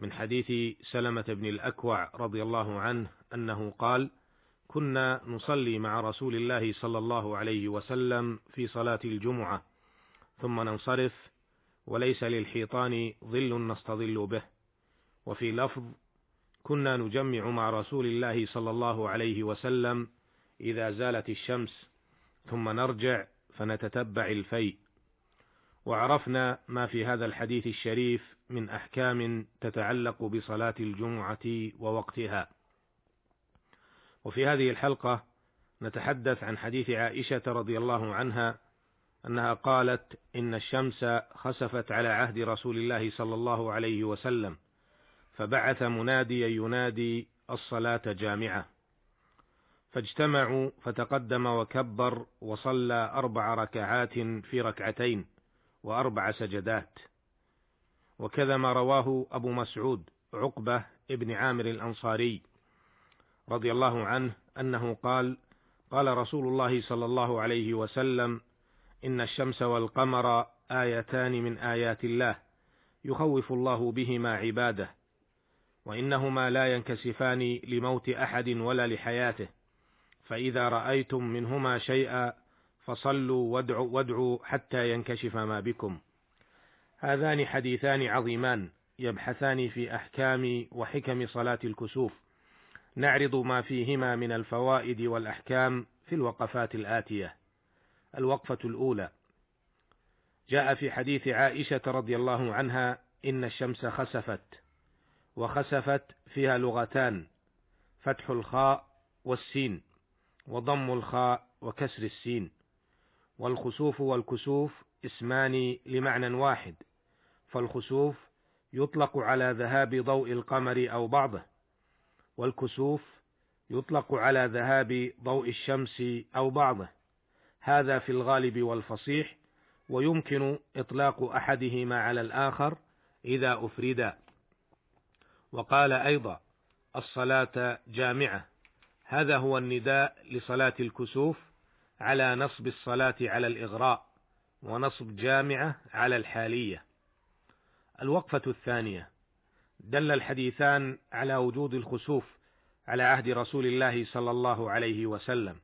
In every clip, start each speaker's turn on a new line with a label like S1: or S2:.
S1: من حديث سلمة بن الأكوع رضي الله عنه أنه قال: كنا نصلي مع رسول الله صلى الله عليه وسلم في صلاة الجمعة، ثم ننصرف وليس للحيطان ظل نستظل به. وفي لفظ: كنا نجمع مع رسول الله صلى الله عليه وسلم إذا زالت الشمس، ثم نرجع فنتتبع الفيء. وعرفنا ما في هذا الحديث الشريف من أحكام تتعلق بصلاة الجمعة ووقتها. وفي هذه الحلقة نتحدث عن حديث عائشة رضي الله عنها أنها قالت إن الشمس خسفت على عهد رسول الله صلى الله عليه وسلم فبعث مناديا ينادي الصلاة جامعة. فاجتمعوا فتقدم وكبر وصلى أربع ركعات في ركعتين وأربع سجدات. وكذا ما رواه أبو مسعود عقبة ابن عامر الأنصاري رضي الله عنه أنه قال قال رسول الله صلى الله عليه وسلم إن الشمس والقمر آيتان من آيات الله يخوف الله بهما عباده وإنهما لا ينكسفان لموت أحد ولا لحياته فإذا رأيتم منهما شيئا فصلوا وادعوا, وادعوا حتى ينكشف ما بكم. هذان حديثان عظيمان يبحثان في أحكام وحكم صلاة الكسوف. نعرض ما فيهما من الفوائد والأحكام في الوقفات الآتية. الوقفة الأولى. جاء في حديث عائشة رضي الله عنها إن الشمس خسفت وخسفت فيها لغتان فتح الخاء والسين وضم الخاء وكسر السين. والخسوف والكسوف اسمان لمعنى واحد فالخسوف يطلق على ذهاب ضوء القمر أو بعضه والكسوف يطلق على ذهاب ضوء الشمس أو بعضه هذا في الغالب والفصيح ويمكن إطلاق أحدهما على الآخر إذا أفردا. وقال أيضا الصلاة جامعة هذا هو النداء لصلاة الكسوف على نصب الصلاة على الإغراء ونصب جامعة على الحالية. الوقفة الثانية. دل الحديثان على وجود الخسوف على عهد رسول الله صلى الله عليه وسلم،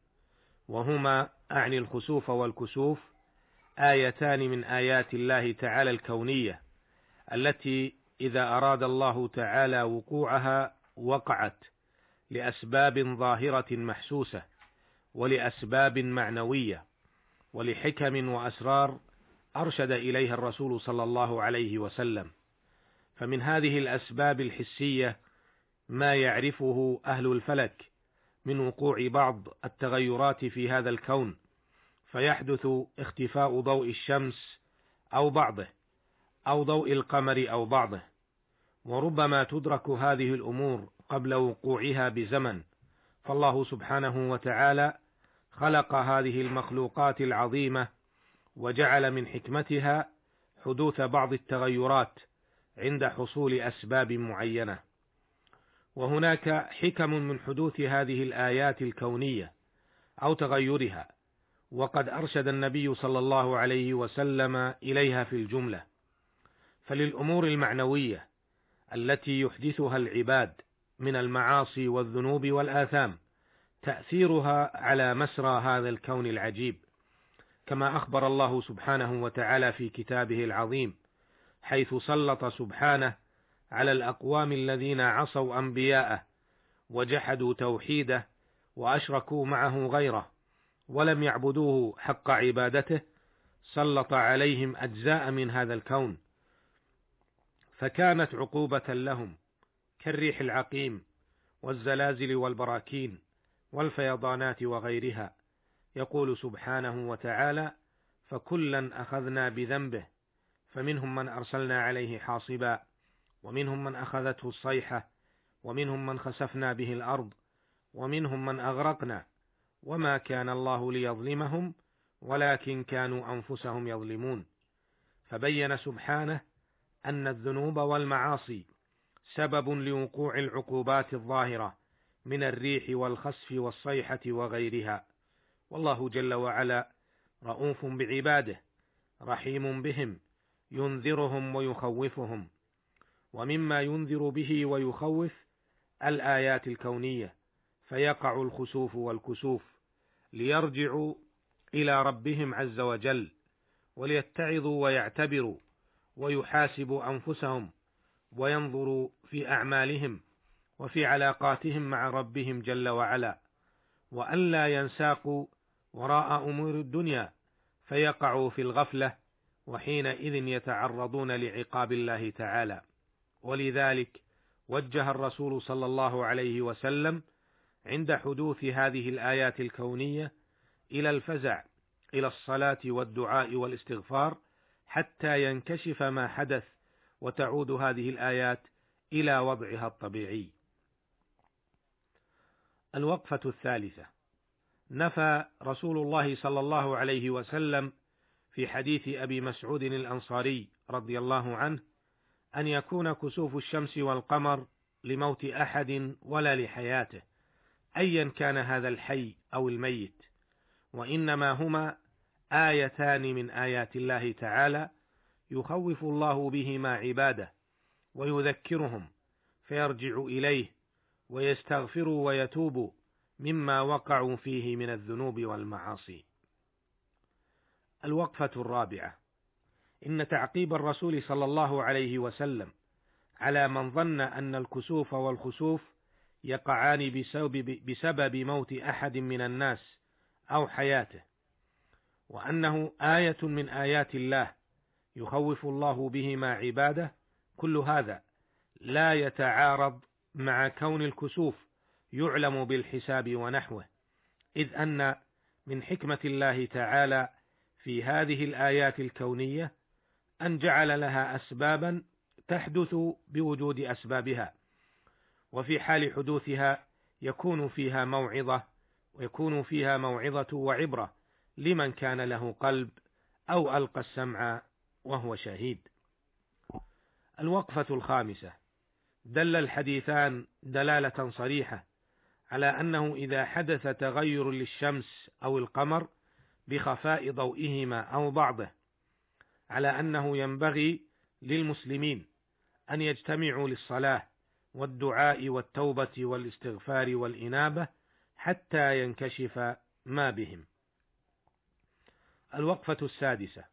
S1: وهما أعني الخسوف والكسوف آيتان من آيات الله تعالى الكونية التي إذا أراد الله تعالى وقوعها وقعت لأسباب ظاهرة محسوسة. ولأسباب معنوية ولحكم وأسرار أرشد اليها الرسول صلى الله عليه وسلم. فمن هذه الأسباب الحسية ما يعرفه أهل الفلك من وقوع بعض التغيرات في هذا الكون فيحدث اختفاء ضوء الشمس أو بعضه أو ضوء القمر أو بعضه. وربما تدرك هذه الأمور قبل وقوعها بزمن. فالله سبحانه وتعالى خلق هذه المخلوقات العظيمة وجعل من حكمتها حدوث بعض التغيرات عند حصول أسباب معينة. وهناك حكم من حدوث هذه الآيات الكونية أو تغيرها وقد أرشد النبي صلى الله عليه وسلم إليها في الجملة. فللأمور المعنوية التي يحدثها العباد من المعاصي والذنوب والآثام تأثيرها على مسرى هذا الكون العجيب كما أخبر الله سبحانه وتعالى في كتابه العظيم حيث سلط سبحانه على الأقوام الذين عصوا أنبياءه وجحدوا توحيده وأشركوا معه غيره ولم يعبدوه حق عبادته سلط عليهم أجزاء من هذا الكون. فكانت عقوبة لهم كالريح العقيم والزلازل والبراكين. والفيضانات وغيرها. يقول سبحانه وتعالى فكلا أخذنا بذنبه فمنهم من أرسلنا عليه حاصبا ومنهم من أخذته الصيحة ومنهم من خسفنا به الأرض ومنهم من أغرقنا وما كان الله ليظلمهم ولكن كانوا أنفسهم يظلمون. فبين سبحانه أن الذنوب والمعاصي سبب لوقوع العقوبات الظاهرة. من الريح والخسف والصيحة وغيرها. والله جل وعلا رؤوف بعباده رحيم بهم ينذرهم ويخوفهم. ومما ينذر به ويخوف الآيات الكونية فيقع الخسوف والكسوف ليرجعوا إلى ربهم عز وجل وليتعظوا ويعتبروا ويحاسبوا أنفسهم وينظروا في أعمالهم. وفي علاقاتهم مع ربهم جل وعلا وألا ينساقوا وراء أمور الدنيا فيقعوا في الغفلة وحينئذ يتعرضون لعقاب الله تعالى ولذلك وجه الرسول صلى الله عليه وسلم عند حدوث هذه الآيات الكونية إلى الفزع إلى الصلاة والدعاء والاستغفار حتى ينكشف ما حدث وتعود هذه الآيات إلى وضعها الطبيعي. الوقفة الثالثة. نفى رسول الله صلى الله عليه وسلم في حديث أبي مسعود الأنصاري رضي الله عنه أن يكون كسوف الشمس والقمر لموت أحد ولا لحياته أيا كان هذا الحي أو الميت وإنما هما آيتان من آيات الله تعالى يخوف الله بهما عباده ويذكرهم فيرجع إليه ويستغفروا ويتوبوا مما وقعوا فيه من الذنوب والمعاصي. الوقفة الرابعة إن تعقيب الرسول صلى الله عليه وسلم على من ظن أن الكسوف والخسوف يقعان بسبب, بسبب موت أحد من الناس أو حياته، وأنه آية من آيات الله يخوف الله بهما عباده، كل هذا لا يتعارض مع كون الكسوف يعلم بالحساب ونحوه، إذ أن من حكمة الله تعالى في هذه الآيات الكونية أن جعل لها أسبابا تحدث بوجود أسبابها، وفي حال حدوثها يكون فيها موعظة ويكون فيها موعظة وعبرة لمن كان له قلب أو ألقى السمع وهو شهيد. الوقفة الخامسة دل الحديثان دلالة صريحة على أنه إذا حدث تغير للشمس أو القمر بخفاء ضوئهما أو بعضه على أنه ينبغي للمسلمين أن يجتمعوا للصلاة والدعاء والتوبة والاستغفار والإنابة حتى ينكشف ما بهم. الوقفة السادسة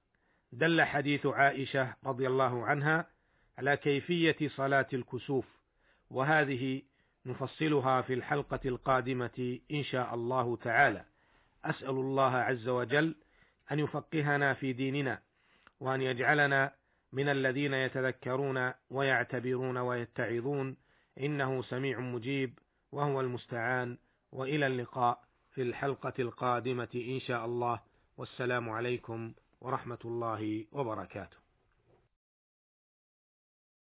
S1: دل حديث عائشة رضي الله عنها على كيفية صلاة الكسوف، وهذه نفصلها في الحلقة القادمة إن شاء الله تعالى. أسأل الله عز وجل أن يفقهنا في ديننا، وأن يجعلنا من الذين يتذكرون ويعتبرون ويتعظون. إنه سميع مجيب وهو المستعان. وإلى اللقاء في الحلقة القادمة إن شاء الله. والسلام عليكم ورحمة الله وبركاته.